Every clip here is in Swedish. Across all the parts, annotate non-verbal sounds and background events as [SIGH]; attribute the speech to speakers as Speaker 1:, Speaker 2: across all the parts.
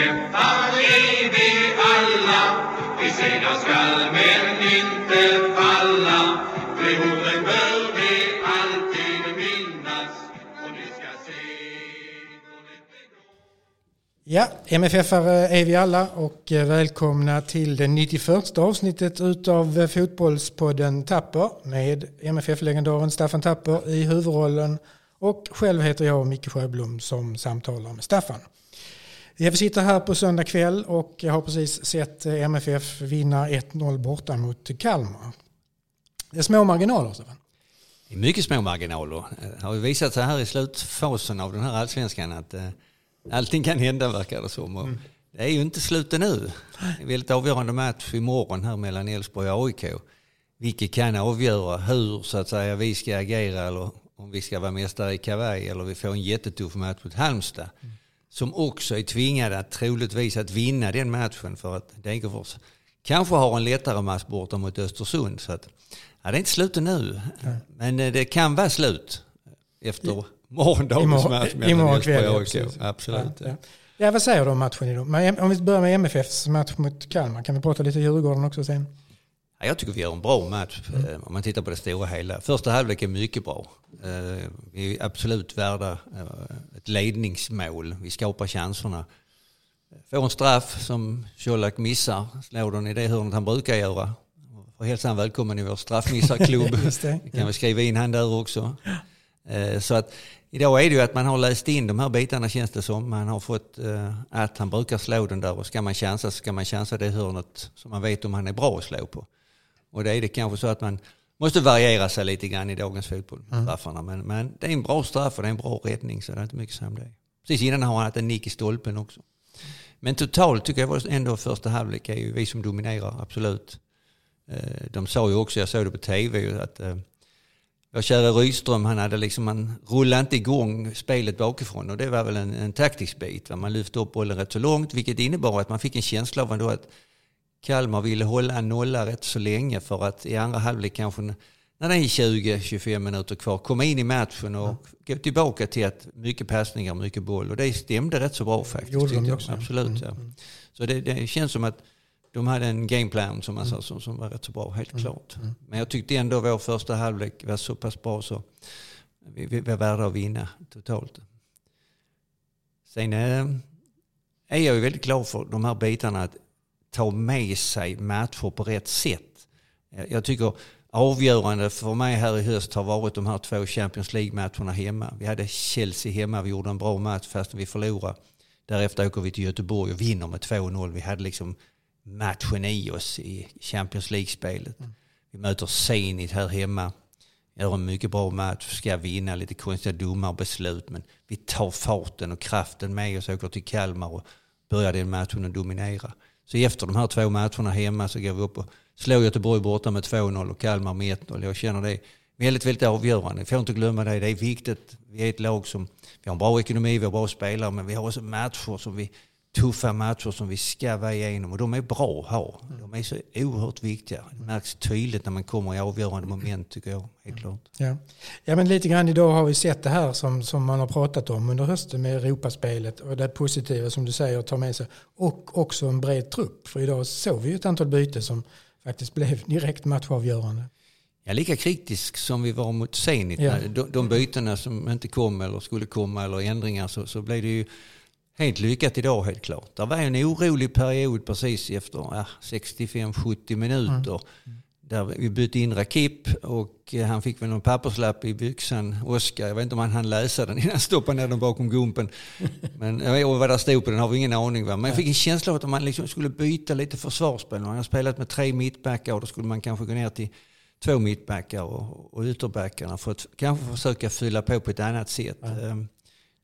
Speaker 1: kämpar är vi alla. Vi segrar skall men inte falla. De orden bör vi alltid minnas. Och ni ska se.
Speaker 2: Ja, MFF-are är vi alla och eh, välkomna till det 91 avsnittet utav eh, Fotbollspodden Tapper med MFF-legendaren Staffan Tapper i huvudrollen och själv heter jag Micke Sjöblom som samtalar med Staffan. Vi sitter här på söndag kväll och jag har precis sett eh, MFF vinna 1-0 borta mot Kalmar. Det är små marginaler Staffan.
Speaker 3: Det är mycket små marginaler. Det har ju visat sig här i slutfasen av den här allsvenskan att eh, allting kan hända verkar det som. Och Det är ju inte slutet nu. Det är väldigt avgörande match imorgon här mellan Elfsborg och AIK. Vilket kan avgöra hur så att säga vi ska agera eller om vi ska vara mästare i kavaj eller vi får en jättetuff match mot Halmstad. Som också är tvingade att troligtvis att vinna den matchen för att Degerfors kanske har en lättare match borta mot Östersund. Så att, ja, det är inte slutet nu. Men eh, det kan vara slut efter morgondagens
Speaker 2: Imorgon-
Speaker 3: match mellan
Speaker 2: imorgon kväll,
Speaker 3: och AIK. Absolut.
Speaker 2: Ja, ja. ja, vad säger du om matchen idag? Om vi börjar med MFFs match mot Kalmar, kan vi prata lite Djurgården också sen?
Speaker 3: Ja, jag tycker vi gör en bra match
Speaker 2: Mm.
Speaker 3: eh, om man tittar på det stora hela. Första halvlek är mycket bra. Eh, Vi är absolut värda eh, ett ledningsmål. Vi skapar chanserna. Får en straff som Colak missar. Slår den i det hörnet han brukar göra. Får hälsa han välkommen i vår straffmissarklubb. [LAUGHS]
Speaker 2: Det.
Speaker 3: Vi kan väl skriva in han där också. Så att idag är det ju att man har läst in de här bitarna känns det som. Man har fått att han brukar slå den där och ska man chansa så ska man chansa det hörnet som man vet om han är bra att slå på. Och det är det kanske så att man måste variera sig lite grann i dagens fotboll straffarna. Men, men det är en bra straff och det är en bra räddning så det är inte mycket som det. Precis innan har han haft en nick i stolpen också. Men totalt tycker jag ändå första halvlek är ju vi som dominerar, absolut. Eh, De sa ju också, jag såg det på tv, att eh, vår kära Rydström, han hade liksom, han rullade inte igång spelet bakifrån och det var väl en, en taktisk bit. va. Man lyfte upp bollen rätt så långt vilket innebar att man fick en känsla av ändå att Kalmar ville hålla en nolla rätt så länge för att i andra halvlek kanske när det är 20-25 minuter kvar komma in i matchen och gå tillbaka till att mycket passningar, mycket boll och det stämde rätt så bra faktiskt.
Speaker 2: Gjorde de också. Mm,
Speaker 3: Absolut. Ja. Så det, det känns som att de hade en gameplan som, man sa, som, som var rätt så bra, helt klart. Men jag tyckte ändå vår första halvlek var så pass bra så vi, vi var värda att vinna totalt. Sen eh, är jag ju väldigt glad för de här bitarna att ta med sig matcher på rätt sätt. Jag- tycker avgörande för mig här i höst har varit de här två Champions League-matcherna hemma. Vi hade Chelsea hemma, vi gjorde en bra match fast vi förlorade. Därefter åker vi till Göteborg och vinner med 2-0. Vi hade liksom matchen i oss i Champions League-spelet. Vi möter Zenit här hemma. Gör en mycket bra match, ska vinna, lite konstiga domarbeslut. Men vi tar farten och kraften med oss, åker till Kalmar och börjar den matchen att dominera. Så efter de här två matcherna hemma så går vi upp och slår Göteborg borta med 2-0 och Kalmar med 1-0. Jag känner det väldigt, väldigt avgörande. Vi får inte glömma det. Det är viktigt. Vi är ett lag som, vi har en bra ekonomi, vi har bra spelare, men vi har också matcher som vi, tuffa matcher som vi ska vara igenom och de är bra att ha. De är så oerhört viktiga. Det märks tydligt när man kommer i avgörande moment tycker jag, helt klart.
Speaker 2: Ja. ja, men lite grann idag har vi sett det här som, som man har pratat om under hösten med Europaspelet och det positiva som du säger att ta med sig och också en bred trupp. För idag såg vi ju ett antal byten som faktiskt blev [LAUGHS] direkt matchavgörande.
Speaker 3: Ja, lika kritisk som vi var mot Zenit,
Speaker 2: Ja.
Speaker 3: de, de bytena som inte kom eller skulle komma eller ändringar så, så blev det ju helt lyckat idag helt klart. Det var en orolig period precis efter ja, 65-70 minuter. Där vi bytte in Rakip och eh, han fick väl någon papperslapp i byxan, Oskar. Jag vet inte om han hann läsa den innan han stoppade ner den bakom gumpen. Men jag vet inte vad där stod på den har vi ingen aning. Va? Men jag fick en känsla av att om man liksom skulle byta lite försvarsspel. Man har spelat med tre mittbackar och då skulle man kanske gå ner till två mittbackar och, och ytterbackarna för att kanske försöka fylla på på ett annat sätt. Ehm,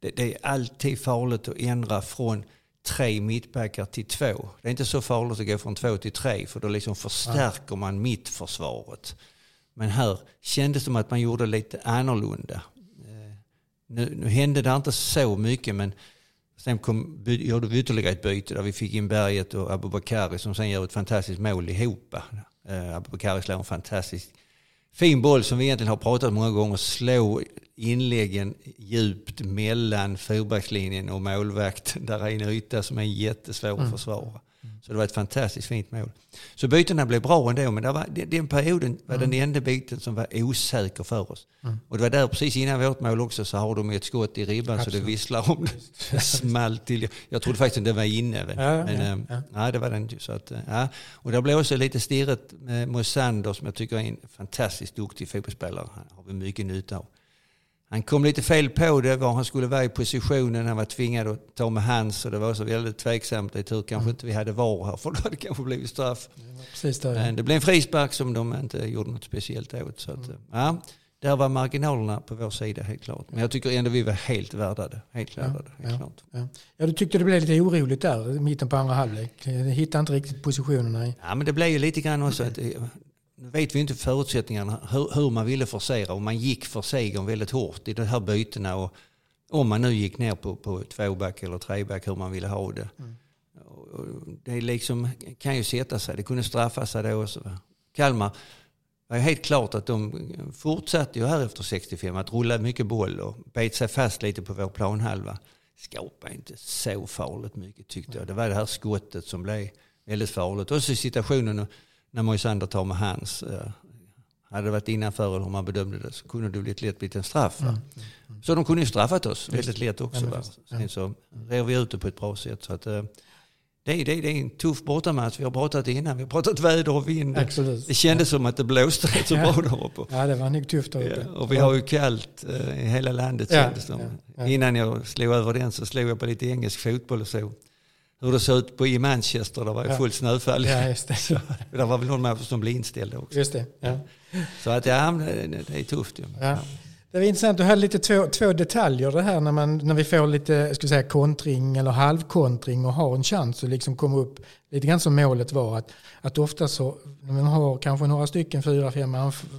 Speaker 3: det, det är alltid farligt att ändra från tre mittbackar till två. Det är inte så farligt att gå från två till tre för då liksom förstärker man mittförsvaret. Men här kändes det som att man gjorde lite annorlunda. Eh, nu, nu hände det inte så mycket men sen kom, gjorde vi ytterligare ett byte där vi fick in Berget och Abubakari som sen gör ett fantastiskt mål ihop. Eh, Abubakari slår en fantastisk fin boll som vi egentligen har pratat många gånger. Slå inläggen djupt mellan fyrbackslinjen och målvakten. Där är en yta som är jättesvår att försvara. Så det var ett fantastiskt fint mål. Så bytena blev bra ändå, men det var, den perioden var den enda biten som var osäker för oss. Och det var där precis innan vårt mål också så har de ett skott i ribban så det visslar om det. Det [LAUGHS] small till. Jag trodde faktiskt att den var inne.
Speaker 2: Ja,
Speaker 3: men
Speaker 2: ja,
Speaker 3: ehm,
Speaker 2: ja.
Speaker 3: nej, det var den. Så att, eh, ja. Och det blev också lite stirrigt med Moisander som jag tycker är en fantastiskt duktig fotbollsspelare. Han har vi mycket nytta av. Han kom lite fel på det, var han skulle vara i positionen. Han var tvingad att ta med hands och det var så väldigt tveksamt. Det är tur kanske inte vi hade VAR här för då hade det kanske blivit straff.
Speaker 2: Precis där.
Speaker 3: Men det blev en frispark som de inte gjorde något speciellt åt. Så att, ja, där var marginalerna på vår sida helt klart. Men jag tycker ändå vi var helt värda det. Helt värda det, helt
Speaker 2: ja.
Speaker 3: klart.
Speaker 2: Ja. ja, du tyckte det blev lite oroligt där i mitten på andra halvlek. Du hittade inte riktigt positionerna. I.
Speaker 3: Ja, men det blev ju lite grann också att eh, nu vet vi inte förutsättningarna, hur, hur man ville forcera och man gick för segern väldigt hårt i de här bytena. Och om man nu gick ner på, på tvåback eller treback, hur man ville ha det. Och det liksom, kan ju sätta sig, det kunde straffa sig då också. Kalmar var ju helt klart att de fortsatte ju här efter 65 att rulla mycket boll och bet sig fast lite på vår planhalva. Skapade inte så farligt mycket tyckte jag. Det var det här skottet som blev väldigt farligt. Och så situationen när Moisander tar med hans. eh, Hade det varit innanför eller hur man bedömde det så kunde det blivit lätt blivit en straff. Va? Så de kunde ju straffat oss väldigt lätt också.
Speaker 2: Ja, visst. Ja.
Speaker 3: Sen så rev vi ut det på ett bra sätt. Så att, eh, det, är, det, är, det är en tuff bortamatch. Vi har pratat innan. Vi har pratat väder och vind.
Speaker 2: Absolut.
Speaker 3: Det kändes som att det blåste rätt så
Speaker 2: Ja.
Speaker 3: bra där uppe.
Speaker 2: Ja, det var nog tufft där uppe.
Speaker 3: Ja, och vi har ju kallt eh, i hela landet
Speaker 2: Ja,
Speaker 3: kändes det
Speaker 2: ja, ja.
Speaker 3: Innan jag slog över den så slog jag på lite engelsk fotboll och så. Hur det såg ut på i Manchester, där var ju
Speaker 2: Ja.
Speaker 3: fullt snöfall.
Speaker 2: Ja, just det. [LAUGHS]
Speaker 3: Det var väl någon match som blev inställd också.
Speaker 2: Just det. Ja.
Speaker 3: Så att ja, det, är tufft ju.
Speaker 2: Ja. Det var intressant, du hade lite två, två detaljer det här när, man, när vi får lite skulle säga, kontring eller halvkontring och har en chans att liksom komma upp. Lite grann som målet var att, att ofta så när man har kanske några stycken fyra, fem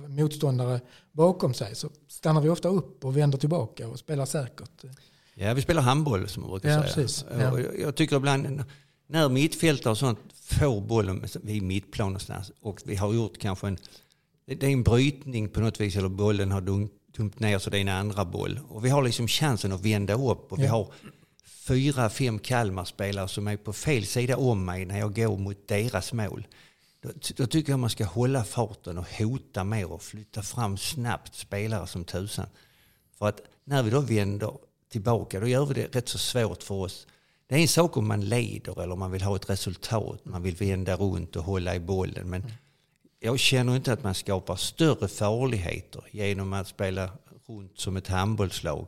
Speaker 2: motståndare bakom sig så stannar vi ofta upp och vänder tillbaka och spelar säkert.
Speaker 3: Ja, vi spelar handboll som man brukar
Speaker 2: Ja,
Speaker 3: säga.
Speaker 2: precis. Ja.
Speaker 3: Och jag, jag tycker ibland när mittfältare och sånt får bollen vid mittplan någonstans och vi har gjort kanske en, det är en brytning på något vis eller bollen har dunk, dumpt ner så det är en andra boll. Och vi har liksom chansen att vända upp och vi
Speaker 2: Ja.
Speaker 3: har fyra, fem Kalmar-spelare som är på fel sida om mig när jag går mot deras mål. Då, då tycker jag man ska hålla farten och hota mer och flytta fram snabbt spelare som tusan. För att när vi då vänder tillbaka då gör vi det rätt så svårt för oss. Det är en sak om man leder eller om man vill ha ett resultat. Man vill vända runt och hålla i bollen. Men jag känner inte att man skapar större farligheter genom att spela runt som ett handbollslag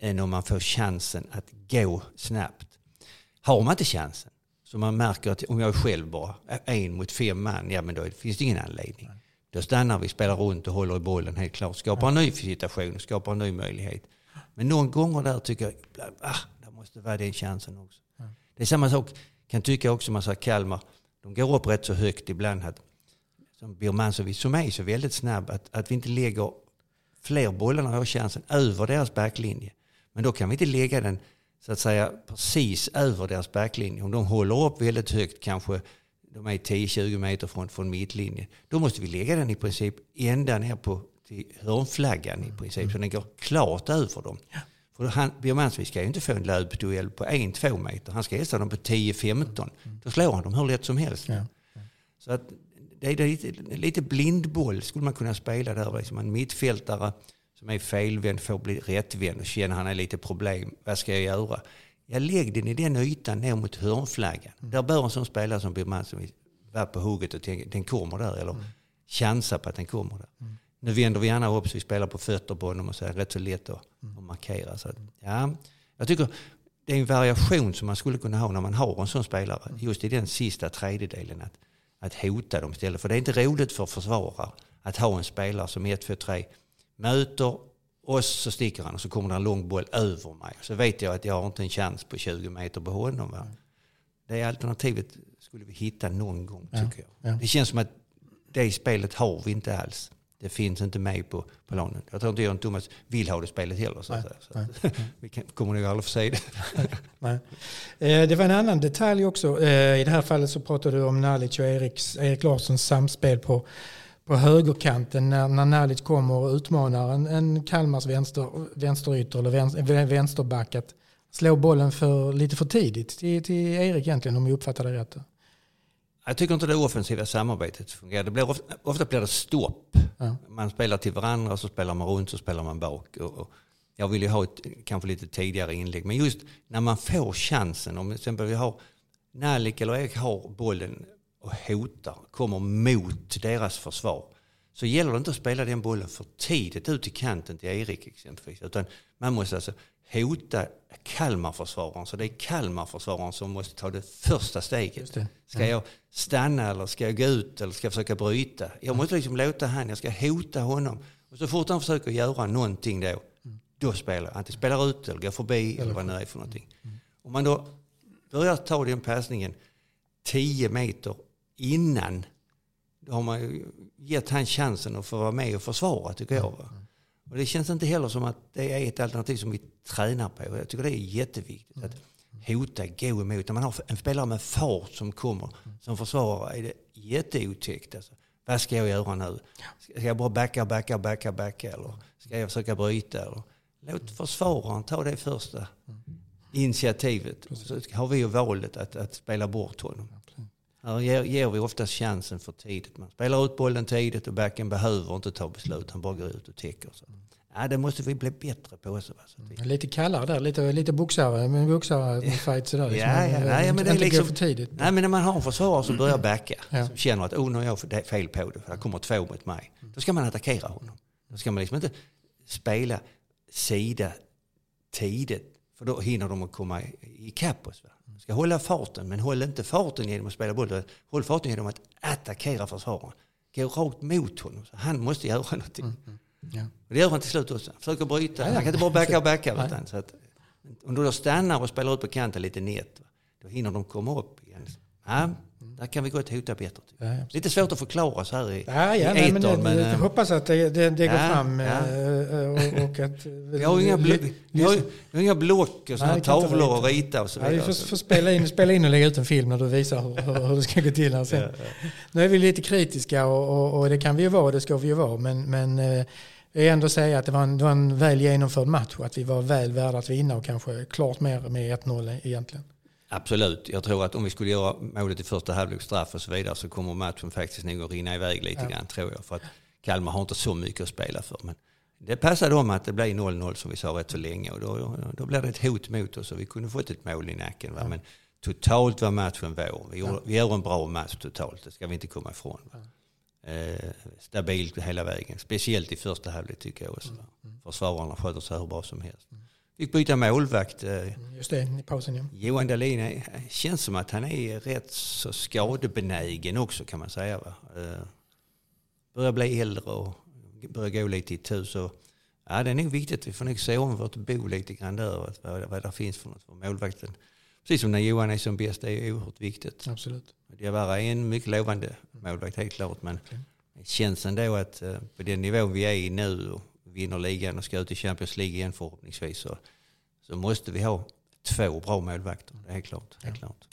Speaker 3: än om man får chansen att gå snabbt. Har man inte chansen, så man märker att om jag är själv bara, en mot fem man, ja men då finns det ingen anledning. Då stannar vi, spelar runt och håller i bollen helt klart. Skapar en ny situation, skapar en ny möjlighet. Men någon gånger där tycker jag, ah, det måste vara den chansen också. Det är samma sak, kan tycka också, man säger Kalmar, de går upp rätt så högt ibland. Att, som Birmancevic som är så väldigt snabb, att, att vi inte lägger fler bollar när vi har chansen över deras backlinje. Men då kan vi inte lägga den så att säga precis över deras backlinje. Om de håller upp väldigt högt, kanske de är 10-20 meter från, från mittlinjen, då måste vi lägga den i princip ända ner på till hörnflaggan i princip, så den går klart över dem. För han, Birmancevic ska ju inte få en löpduell på 1-2 meter, han ska hälsa dem på 10-15. Då slår han dem hur lätt som helst.
Speaker 2: Ja.
Speaker 3: Så att det är lite, lite blindboll skulle man kunna spela där. Liksom en mittfältare som är felvänd får bli rättvänd och känner han är lite problem. Vad ska jag göra? Jag lägg den i den ytan ner mot hörnflaggan. Där bör en sån spelare som Birmancevic vara på hugget och tänka den kommer där. Eller chansa på att den kommer där. Nu vänder vi gärna upp så vi spelar på fötter på honom och så är det rätt så lätt att, att markera. Så att, ja, jag tycker det är en variation som man skulle kunna ha när man har en sån spelare. Just i den sista tredjedelen. Att, att hota dem istället. För det är inte roligt för försvarare att ha en spelare som 1, 2, 3 möter oss så sticker han och så kommer det en lång boll över mig. Så vet jag att jag har inte en chans på 20 meter på honom. Va? Det alternativet skulle vi hitta någon gång tycker jag.
Speaker 2: ja.
Speaker 3: Det känns som att det spelet har vi inte alls. Det finns inte med på planen. Jag tror inte och Thomas vill ha det spelet heller. Så säga. så att, [LAUGHS] vi kan, kommer nog aldrig få se det. [LAUGHS]
Speaker 2: Nej. Eh, Det var en annan detalj också. Eh, I det här fallet så pratade du om Nalic och Eriks, Erik Larssons samspel på, på högerkanten när, när Nalic kommer och utmanar en, en Kalmars vänster, vänsterytter eller vänster, vänsterback att slå bollen för, lite för tidigt till, till Erik egentligen om jag uppfattar det rätt.
Speaker 3: Jag tycker inte det offensiva samarbetet fungerar. Det blir ofta, ofta blir det stopp.
Speaker 2: Ja.
Speaker 3: Man spelar till varandra, så spelar man runt, så spelar man bak. Och, och jag vill ju ha ett kanske lite tidigare inlägg. Men just när man får chansen, om till exempel vi har Nalik eller Erik har bollen och hotar, kommer mot deras försvar. Så gäller det inte att spela den bollen för tidigt ut i kanten till Erik exempelvis. Utan man måste alltså hota Kalmarförsvararen. Så det är Kalmarförsvararen som måste ta det första steget.
Speaker 2: Det.
Speaker 3: Ska jag stanna eller ska jag gå ut eller ska jag försöka bryta? Jag måste liksom låta han, jag ska hota honom. Och så fort han försöker göra någonting då, då spelar jag. Antingen spelar ut eller går förbi eller vad det nu är för någonting. Om man då börjar ta den passningen 10 meter innan, då har man gett han chansen att få vara med och försvara tycker jag. Va? Och det känns inte heller som att det är ett alternativ som vi tränar på. Jag tycker det är jätteviktigt att hota, gå emot. När man har en spelare med fart som kommer som försvarare är det jätteotäckt. Alltså. Vad ska jag göra nu? Ska jag bara backa, backa, backa, backa? Eller ska jag försöka bryta? Eller? Låt försvararen ta det första initiativet. Så har vi ju valet att, att spela bort honom. Här ger, ger vi oftast chansen för tidigt. Man spelar ut bollen tidigt och backen behöver inte ta beslut. Han bara går ut och täcker. Så. Ja, det måste vi bli bättre på. Så, så vi,
Speaker 2: Lite kallare där, lite, lite boxare, men boxare fight sådär. liksom.
Speaker 3: Ja, ja, nej, men det är liksom-
Speaker 2: för tidigt.
Speaker 3: Nej, men när man har en försvarare som börjar [CLEARS THROAT] backa,
Speaker 2: Ja.
Speaker 3: som känner att oh, nu har jag fel på det, för det kommer två mot mig. Då ska man attackera honom. Då ska man liksom inte spela sida tidigt, för då hinner de att komma i- ikapp oss. Va? Ska hålla farten, men håll inte farten genom att spela boll. Håll farten genom att attackera försvararen. Gå rakt mot honom. Så han måste göra någonting.
Speaker 2: Ja.
Speaker 3: Och det gör han till slut också. Försöker bryta.
Speaker 2: Ja, ja.
Speaker 3: Han kan inte bara backa och backa. Utan, så att, om du då stannar och spelar ut på kanten lite nät, va, då hinner de komma upp igen. Ja, där kan vi gott hota bättre.
Speaker 2: Ja.
Speaker 3: Lite svårt att förklara så här i,
Speaker 2: Ja, ja,
Speaker 3: i
Speaker 2: nej, men det,
Speaker 3: etern, men,
Speaker 2: jag
Speaker 3: eh,
Speaker 2: hoppas att det, det, det går fram
Speaker 3: ja.
Speaker 2: eh, och, och att...
Speaker 3: vi [LAUGHS] har inga, blo- vi har, vi har inga block och
Speaker 2: inte
Speaker 3: tavlor att rita och så
Speaker 2: Ja, vi
Speaker 3: vidare.
Speaker 2: får, får spela, in, spela in och lägga ut en film när du visar hur, hur, det ska gå till här sen. Nu är vi lite kritiska och, och, och det kan vi ju vara och det ska vi ju vara. Men, men eh, jag ändå säga att det var, en, det var en väl genomförd match och att vi var väl värda att vinna och kanske klart mer med 1-0 egentligen.
Speaker 3: Absolut. Jag tror att om vi skulle göra målet i första halvlek, straff och så vidare så kommer matchen faktiskt nog att rinna iväg lite
Speaker 2: Ja.
Speaker 3: grann tror jag. För att Kalmar har inte så mycket att spela för. Men det passade om att det blev 0-0 som vi sa rätt så länge och då, då blev det ett hot mot oss och vi kunde fått ett mål i nacken. Va? Men totalt var matchen vår. Vi, gjorde, vi gör en bra match totalt, det ska vi inte komma ifrån. Va? Eh, stabilt hela vägen, speciellt i första halvlek tycker jag också. Va? Försvararna sköter sig hur bra som helst. Fick byta målvakt. Eh,
Speaker 2: Just det, i pausen ja.
Speaker 3: Johan Dahlin är, känns som att han är rätt så skadebenägen också kan man säga. Va? Eh, börjar bli äldre och börjar gå lite i. Så, ja, det är nog viktigt. Vi får nog se om vårt bo lite grann där. Vad, vad, det finns för något för målvakten. Precis som när Johan är som bäst, det är oerhört viktigt.
Speaker 2: Absolut.
Speaker 3: Diawara är en mycket lovande målvakt helt klart. Men det känns ändå att eh, på den nivån vi är i nu vinner ligan och ska ut i Champions League igen förhoppningsvis så, så måste vi ha två bra målvakter. Det är helt klart. Helt klart.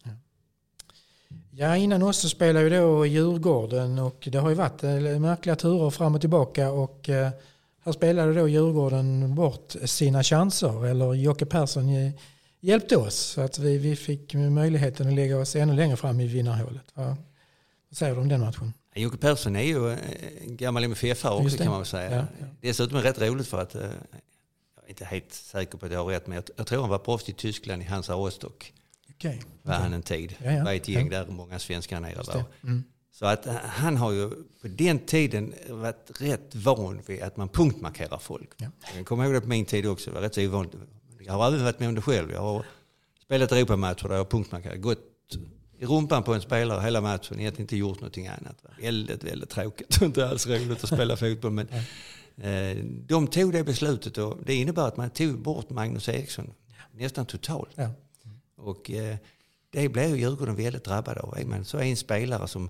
Speaker 2: Ja, innan oss så spelar ju då Djurgården och det har ju varit eh, märkliga turer fram och tillbaka och eh, här spelade då Djurgården bort sina chanser eller Jocke Persson ge- hjälpte oss så att vi, vi fick möjligheten att lägga oss ännu längre fram i vinnarhålet. Ja. Vad säger du om den matchen?
Speaker 3: Jocke Persson är ju eh, en gammal MFF-are också kan man väl säga.
Speaker 2: Ja, ja.
Speaker 3: Dessutom är det rätt roligt för att, eh, jag är inte helt säker på att jag har rätt, men jag, jag tror han var proffs i Tyskland i Hansa Rostock.
Speaker 2: Okej.
Speaker 3: Var han en tid.
Speaker 2: Ja, ja.
Speaker 3: var ett gäng där många svenskar nere var.
Speaker 2: Mm.
Speaker 3: Så att eh, han har ju på den tiden varit rätt van vid att man punktmarkerar folk.
Speaker 2: Ja.
Speaker 3: Jag kommer ihåg det på min tid också, det var rätt så ovanligt. Jag har även varit med om det själv. Jag har spelat Europamatcher där jag har punktmarkerat. Gått i rumpan på en spelare hela matchen, egentligen inte gjort någonting annat. Väldigt, väldigt tråkigt. [LAUGHS] inte alls roligt att spela fotboll. Men eh, de tog det beslutet och det innebar att man tog bort Magnus Eriksson nästan totalt.
Speaker 2: Ja.
Speaker 3: Och eh, det blev ju Djurgården väldigt drabbade av. Är man så en spelare som,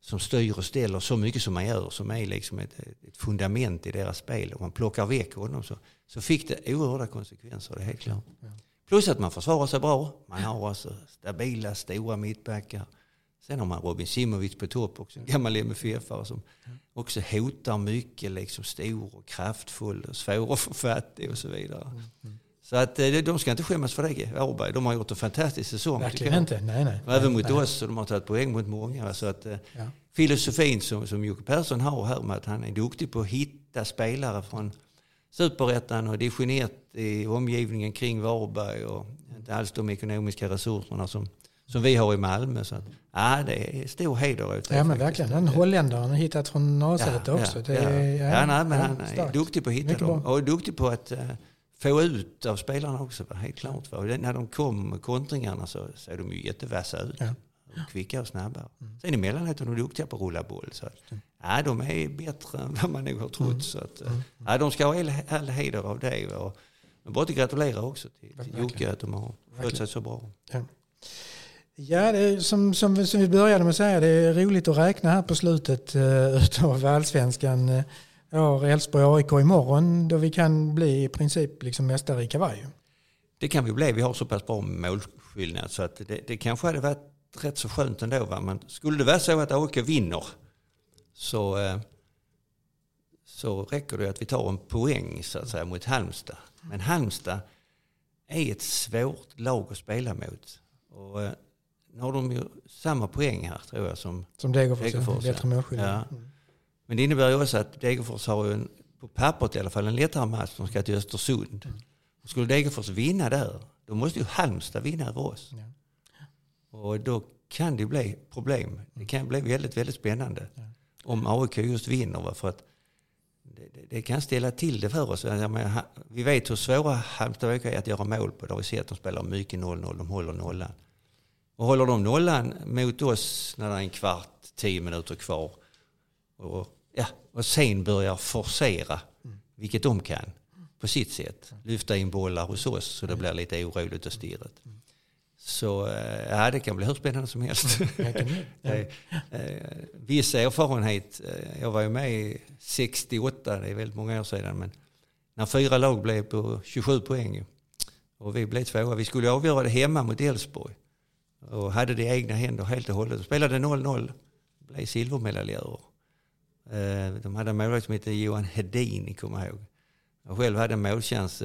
Speaker 3: som styr och ställer så mycket som man gör, som är liksom ett, ett fundament i deras spel, och man plockar väck honom så, så fick det oerhörda konsekvenser, det är helt klart. Plus att man försvarar sig bra. Man har alltså stabila, stora mittbackar Sen har man Robin Simovic på topp också, en gammal MFF-are som också hotar mycket, liksom stor och kraftfull och svår att få fatt i och så vidare. Så att eh, de ska inte skämmas för det, Varberg. De har gjort en fantastisk säsong.
Speaker 2: Verkligen inte. Nej, nej.
Speaker 3: Och även mot
Speaker 2: nej.
Speaker 3: oss, och de har tagit poäng mot många. Så att, eh,
Speaker 2: Ja.
Speaker 3: filosofin som, som Jocke Persson har här med att han är duktig på att hitta spelare från superettan och division 1 i omgivningen kring Varberg och inte alls de ekonomiska resurserna som, som vi har i Malmö. Så att, ja, det är stor heder åt det
Speaker 2: Ja, men verkligen. Den holländaren har hittat från Nasaret också.
Speaker 3: Ja,
Speaker 2: Det
Speaker 3: ja.
Speaker 2: är-
Speaker 3: ja, nej, men han är duktig på att hitta dem. Och är duktig på att eh, få ut av spelarna också, helt klart. Va. När de kom kontringarna så ser de ju jättevassa ut.
Speaker 2: Ja.
Speaker 3: Kvicka och snabba. Sen emellanåt är de duktiga på att rulla boll. Så att, ja, de är bättre än vad man nog har trott. Så att, eh, ja, de ska ha all, all heder av det. Och, men bara att gratulera också till, till. Jocke att de har skött sig så bra.
Speaker 2: Ja, ja det är, som, som, som vi började med att säga, det är roligt att räkna här på slutet uh, [LAUGHS] utav allsvenskan. Uh, ja, Elfsborg-AIK imorgon då vi kan bli i princip liksom mästare i kavaj.
Speaker 3: Det kan vi bli. Vi har så pass bra målskillnad så att det, det kanske hade varit rätt så skönt ändå. Va? Men skulle det vara så att AIK vinner så, eh, så räcker det att vi tar en poäng så att säga mot Halmstad. Men Halmstad är ett svårt lag att spela mot. Och, eh, nu har de ju samma poäng här tror jag som
Speaker 2: Som Degerfors,
Speaker 3: Degerfors,
Speaker 2: ja. bättre
Speaker 3: ja.
Speaker 2: Mm.
Speaker 3: Men det innebär ju också att Degerfors har ju en, på pappret i alla fall en lättare match. De ska till Östersund. Skulle Degerfors vinna där, då måste ju Halmstad vinna över oss.
Speaker 2: Ja.
Speaker 3: Och då kan det bli problem. Det kan bli väldigt, väldigt spännande. Om AIK just vinner. va, För att det, det, det kan ställa till det för oss. Menar, vi vet hur svåra Halmstad AIK är att göra mål på. Det har vi sett. De spelar mycket 0-0. De håller nollan. Och håller de nollan mot oss när det är en kvart, tio minuter kvar och, ja, och sen börjar forcera, vilket de kan på sitt sätt. Lyfta in bollar hos oss så det blir lite oroligt och stirrigt. Så eh, ja, det kan bli hur spännande som helst.
Speaker 2: Ja. [LAUGHS]
Speaker 3: Eh, Viss erfarenhet, eh, jag var ju med i 68, det är väldigt många år sedan, men när fyra lag blev på 27 poäng och vi blev tvåa, vi skulle avgöra det hemma mot Elfsborg och hade det i egna händer helt och hållet. Spelade 0-0, blev silvermedaljörer. De hade en målvakt som hette Johan Hedin, kommer jag ihåg. Jag själv hade en målchans.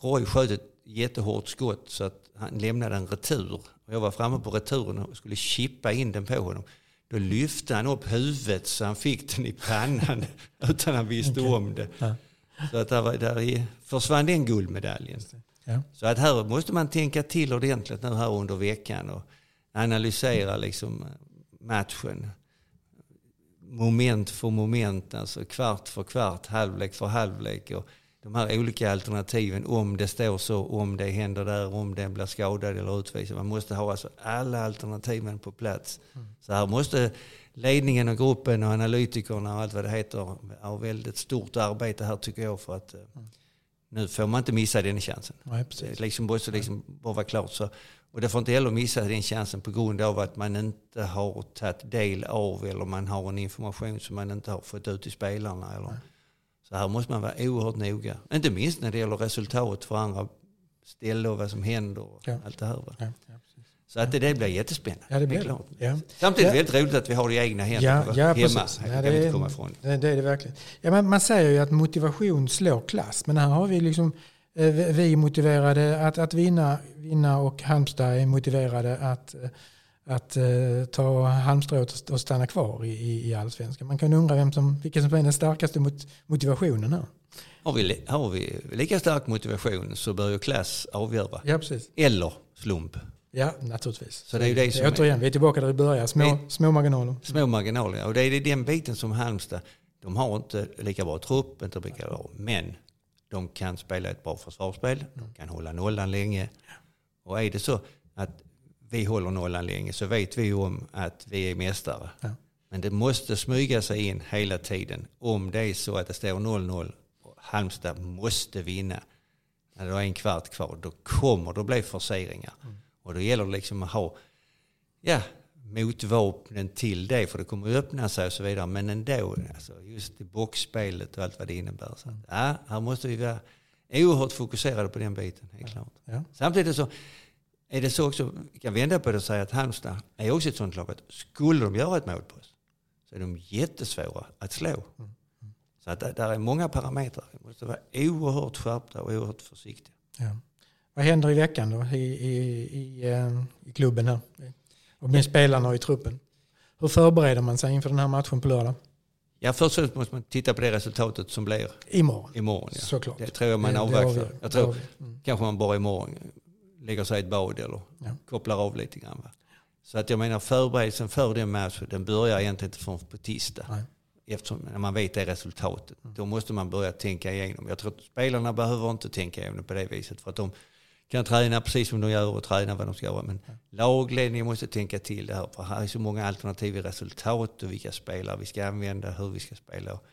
Speaker 3: Roy sköt ett jättehårt skott så att han lämnade en retur. Och jag var framme på returen och skulle chippa in den på honom. Då lyfte han upp huvudet så han fick den i pannan [LAUGHS] utan han visste om det.
Speaker 2: Ja.
Speaker 3: Så att där, var- där försvann den guldmedaljen.
Speaker 2: Ja.
Speaker 3: Så att här måste man tänka till ordentligt nu här under veckan och analysera liksom matchen. Moment för moment, alltså kvart för kvart, halvlek för halvlek. Och de här olika alternativen, om det står så, om det händer där, om den blir skadad eller utvisad. Man måste ha alltså alla alternativen på plats. Så här måste ledningen och gruppen och analytikerna och allt vad det heter ha väldigt stort arbete här tycker jag för att eh, nu får man inte missa den chansen.
Speaker 2: Nej,
Speaker 3: Det liksom måste liksom bara vara klart. Så. Och det får inte heller missa den chansen på grund av att man inte har tagit del av eller man har en information som man inte har fått ut till spelarna. Eller. Så här måste man vara oerhört noga. Inte minst när det gäller resultat för andra ställen och vad som händer och
Speaker 2: Ja.
Speaker 3: allt det här. Va?
Speaker 2: Ja, ja.
Speaker 3: Så att det, det blir jättespännande.
Speaker 2: ja det blir
Speaker 3: klart.
Speaker 2: det. Ja.
Speaker 3: Samtidigt
Speaker 2: Ja.
Speaker 3: väldigt roligt att vi har det i egna händer.
Speaker 2: Ja, ja,
Speaker 3: Hemma.
Speaker 2: precis.
Speaker 3: Det
Speaker 2: Ja,
Speaker 3: kan vi inte komma ifrån.
Speaker 2: Det, det är det verkligen. Ja, men man säger ju att motivation slår klass. Men här har vi liksom eh, vi- vi är motiverade att, att vinna, vinna och Halmstad är motiverade att, eh, att eh, ta halmstrået och- stanna kvar i, i, allsvenskan. Man kan undra vem som, vilken som är den starkaste mot, motivationen här.
Speaker 3: Har vi, har vi lika stark motivation så bör ju klass avgöra.
Speaker 2: Ja, precis.
Speaker 3: Eller slump.
Speaker 2: Ja, naturligtvis.
Speaker 3: Så det är ju det som är-
Speaker 2: Återigen, vi är tillbaka där vi börjar. Små, små marginaler.
Speaker 3: Små marginaler. Och det är den biten som Halmstad, de har inte lika bra trupp, inte lika bra, men de kan spela ett bra försvarsspel, de kan hålla nollan länge. Och är det så att vi håller nollan länge så vet vi om att vi är mästare.
Speaker 2: Ja.
Speaker 3: Men det måste smyga sig in hela tiden om det är så att det står 0-0 och Halmstad måste vinna. När det är en kvart kvar, då kommer det bli forceringar. Och då gäller det liksom att ha ja, motvapnen till det, för det kommer att öppna sig och så vidare. Men ändå, alltså, just i boxspelet och allt vad det innebär. Så, att, ja, här måste vi vara oerhört fokuserade på den biten, helt klart.
Speaker 2: Ja.
Speaker 3: Samtidigt så, är det så också, vi kan vända på det och säga att Halmstad är också ett sånt lag att skulle de göra ett mål på oss så är de jättesvåra att slå. Så att det där är många parametrar. Vi måste vara oerhört skärpta och oerhört försiktiga.
Speaker 2: Ja. Vad händer i veckan då i, i, i, eh, i klubben här? Och med spelarna och i truppen? Hur förbereder man sig inför den här matchen på lördag?
Speaker 3: Ja, först och främst måste man titta på det resultatet som blir
Speaker 2: Imorgon.
Speaker 3: imorgon. Ja.
Speaker 2: Såklart.
Speaker 3: Det tror jag man avvaktar. Jag tror.
Speaker 2: Mm.
Speaker 3: kanske man bara imorgon lägger sig i ett bad eller
Speaker 2: Ja.
Speaker 3: kopplar av lite grann. Va? Så att jag menar förberedelsen för den matchen den börjar egentligen inte förrän på tisdag.
Speaker 2: Nej.
Speaker 3: Eftersom när man vet det resultatet. Då måste man börja tänka igenom. Jag tror att spelarna behöver inte tänka igenom på det viset. För att de kan träna precis som de gör och träna vad de ska göra. Men lagledningen måste tänka till det här. För här är så många alternativ i resultat och vilka spelare vi ska använda, hur vi ska spela och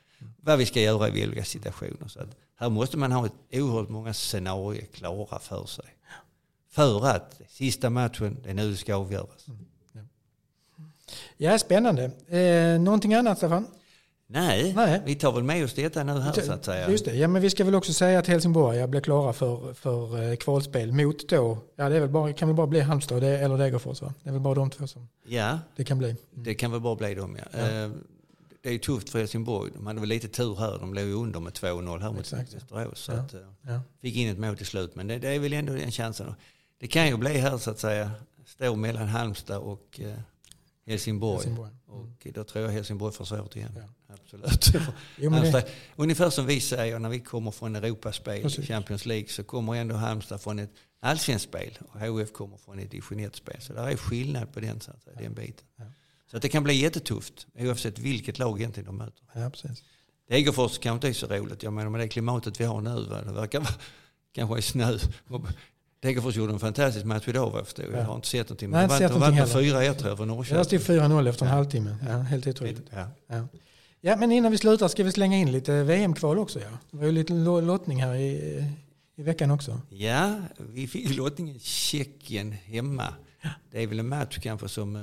Speaker 3: vad vi ska göra i olika situationer. Så att här måste man ha ett oerhört många scenarier klara för sig. För att sista matchen, det är nu det ska avgöras.
Speaker 2: Ja, spännande. Eh, någonting annat Stefan?
Speaker 3: Nej,
Speaker 2: Nej.
Speaker 3: vi tar väl med oss detta nu här så att säga.
Speaker 2: Just det. Ja, men vi ska väl också säga att Helsingborg blir klara för, för eh, kvalspel mot då, ja det är väl bara, kan väl bara bli Halmstad det- eller Degerfors va? Det är väl bara de två som
Speaker 3: Ja,
Speaker 2: det kan bli.
Speaker 3: det kan väl bara bli dem ja. Eh, Det är ju tufft för Helsingborg. De hade väl lite tur här. De låg ju under med 2-0 här mot. Västerås. Så
Speaker 2: Ja.
Speaker 3: att, eh,
Speaker 2: Ja.
Speaker 3: fick in ett mål till slut. Men det, det är väl ändå den chansen. Det kan ju bli här så att säga. Stå mellan Halmstad och eh, Helsingborg.
Speaker 2: Helsingborg.
Speaker 3: Och då tror jag Helsingborg får svårt igen.
Speaker 2: Ja.
Speaker 3: Absolut. [LAUGHS]
Speaker 2: Jo,
Speaker 3: Halmstad,
Speaker 2: det,
Speaker 3: ungefär som vi säger när vi kommer från Europaspel,
Speaker 2: Precis.
Speaker 3: Champions League, så kommer ändå Halmstad från ett allsvenskt spel och HF kommer från ett division 1-spel. Så där är skillnad på den, så att säga, den biten.
Speaker 2: Ja.
Speaker 3: Så det kan bli jättetufft oavsett vilket lag egentligen de möter.
Speaker 2: ja, precis.
Speaker 3: Degerfors kanske inte är så roligt. Jag menar med det klimatet vi har nu, va? det verkar vara [LAUGHS] kanske är snö. Degerfors gjorde en fantastisk match idag vad jag förstår. Jag
Speaker 2: Ja.
Speaker 3: har inte sett någonting.
Speaker 2: Nej,
Speaker 3: Men
Speaker 2: inte
Speaker 3: de vann med
Speaker 2: någonting
Speaker 3: 4-1 tror jag för
Speaker 2: Jag
Speaker 3: Norrköping.
Speaker 2: stod 4-0 efter en
Speaker 3: Ja.
Speaker 2: halvtimme. Ja, helt otroligt.
Speaker 3: Ja.
Speaker 2: Ja. ja, men innan vi slutar ska vi slänga in lite VM-kval också. Ja. Det var ju lite lo- lottning här i, i veckan också.
Speaker 3: Ja, vi fick lottningen Tjeckien hemma. Det är väl en match kanske som eh,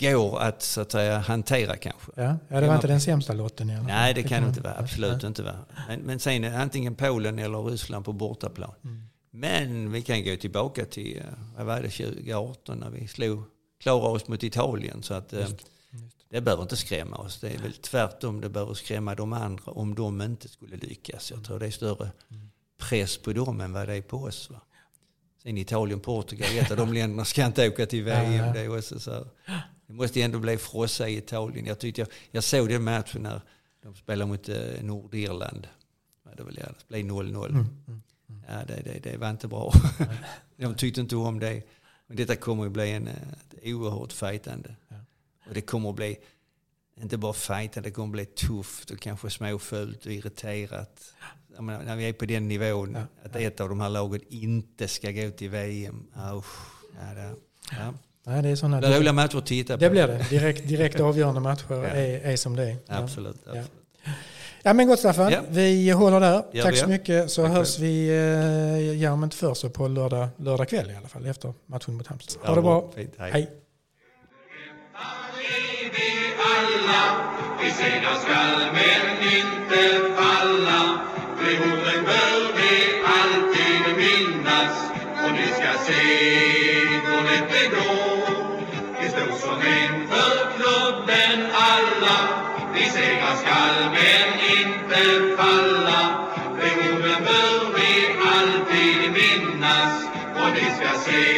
Speaker 3: går att så att säga hantera kanske.
Speaker 2: Ja, ja det var inte den sämsta lotten i alla fall.
Speaker 3: Nej, det kan det inte vara.
Speaker 2: Nej.
Speaker 3: Absolut inte vara. Men, men sen antingen Polen eller Ryssland på bortaplan.
Speaker 2: Mm.
Speaker 3: Men vi kan gå tillbaka till, eh, vad var det, 2018 när vi slog, klarade oss mot Italien. Så att eh, det behöver inte skrämma oss. Det är väl tvärtom, det behöver skrämma de andra om de inte skulle lyckas. Jag tror det är större press på dem än vad det är på oss. Va? Sen Italien, Portugal, ett av de länderna ska inte åka till VM. Det, är också så det måste ändå bli frossa i Italien. Jag, tyckte jag, jag såg den matchen när de spelade mot eh, Nordirland. Ja, Det, väl, det blev 0-0.
Speaker 2: Mm, mm.
Speaker 3: Ja, det, det, det var inte bra. [LAUGHS] de tyckte inte om det. Men detta kommer att bli en, eh, ett oerhört fightande.
Speaker 2: Ja.
Speaker 3: Och det kommer att bli, inte bara fightande, det kommer att bli tufft och kanske småfult och irriterat. Jag menar, när vi är på den nivån,
Speaker 2: Ja.
Speaker 3: att ett av de här lagen inte ska gå till VM. Ja, usch. ja, det, ja.
Speaker 2: Nej, det är såna,
Speaker 3: det är roliga matcher att titta på.
Speaker 2: det blir det. Direkt, direkt avgörande matcher
Speaker 3: Ja.
Speaker 2: är, är som det är. Ja.
Speaker 3: Absolut. absolut.
Speaker 2: Ja men gott Staffan,
Speaker 3: Ja.
Speaker 2: vi håller där.
Speaker 3: Gör
Speaker 2: Tack så mycket så
Speaker 3: Tack
Speaker 2: hörs vi, eh, ja om inte förr så på lördag, lördag kväll i alla fall efter matchen mot Halmstad. Ha det bra.
Speaker 3: fint. Hej.
Speaker 2: Hej.
Speaker 1: är vi alla, vi segrar skall men inte falla. De orden bör vi alltid minnas och ni ska se hur lätt det går. Vi står som en för klubben alla, vi segrar skall men alltid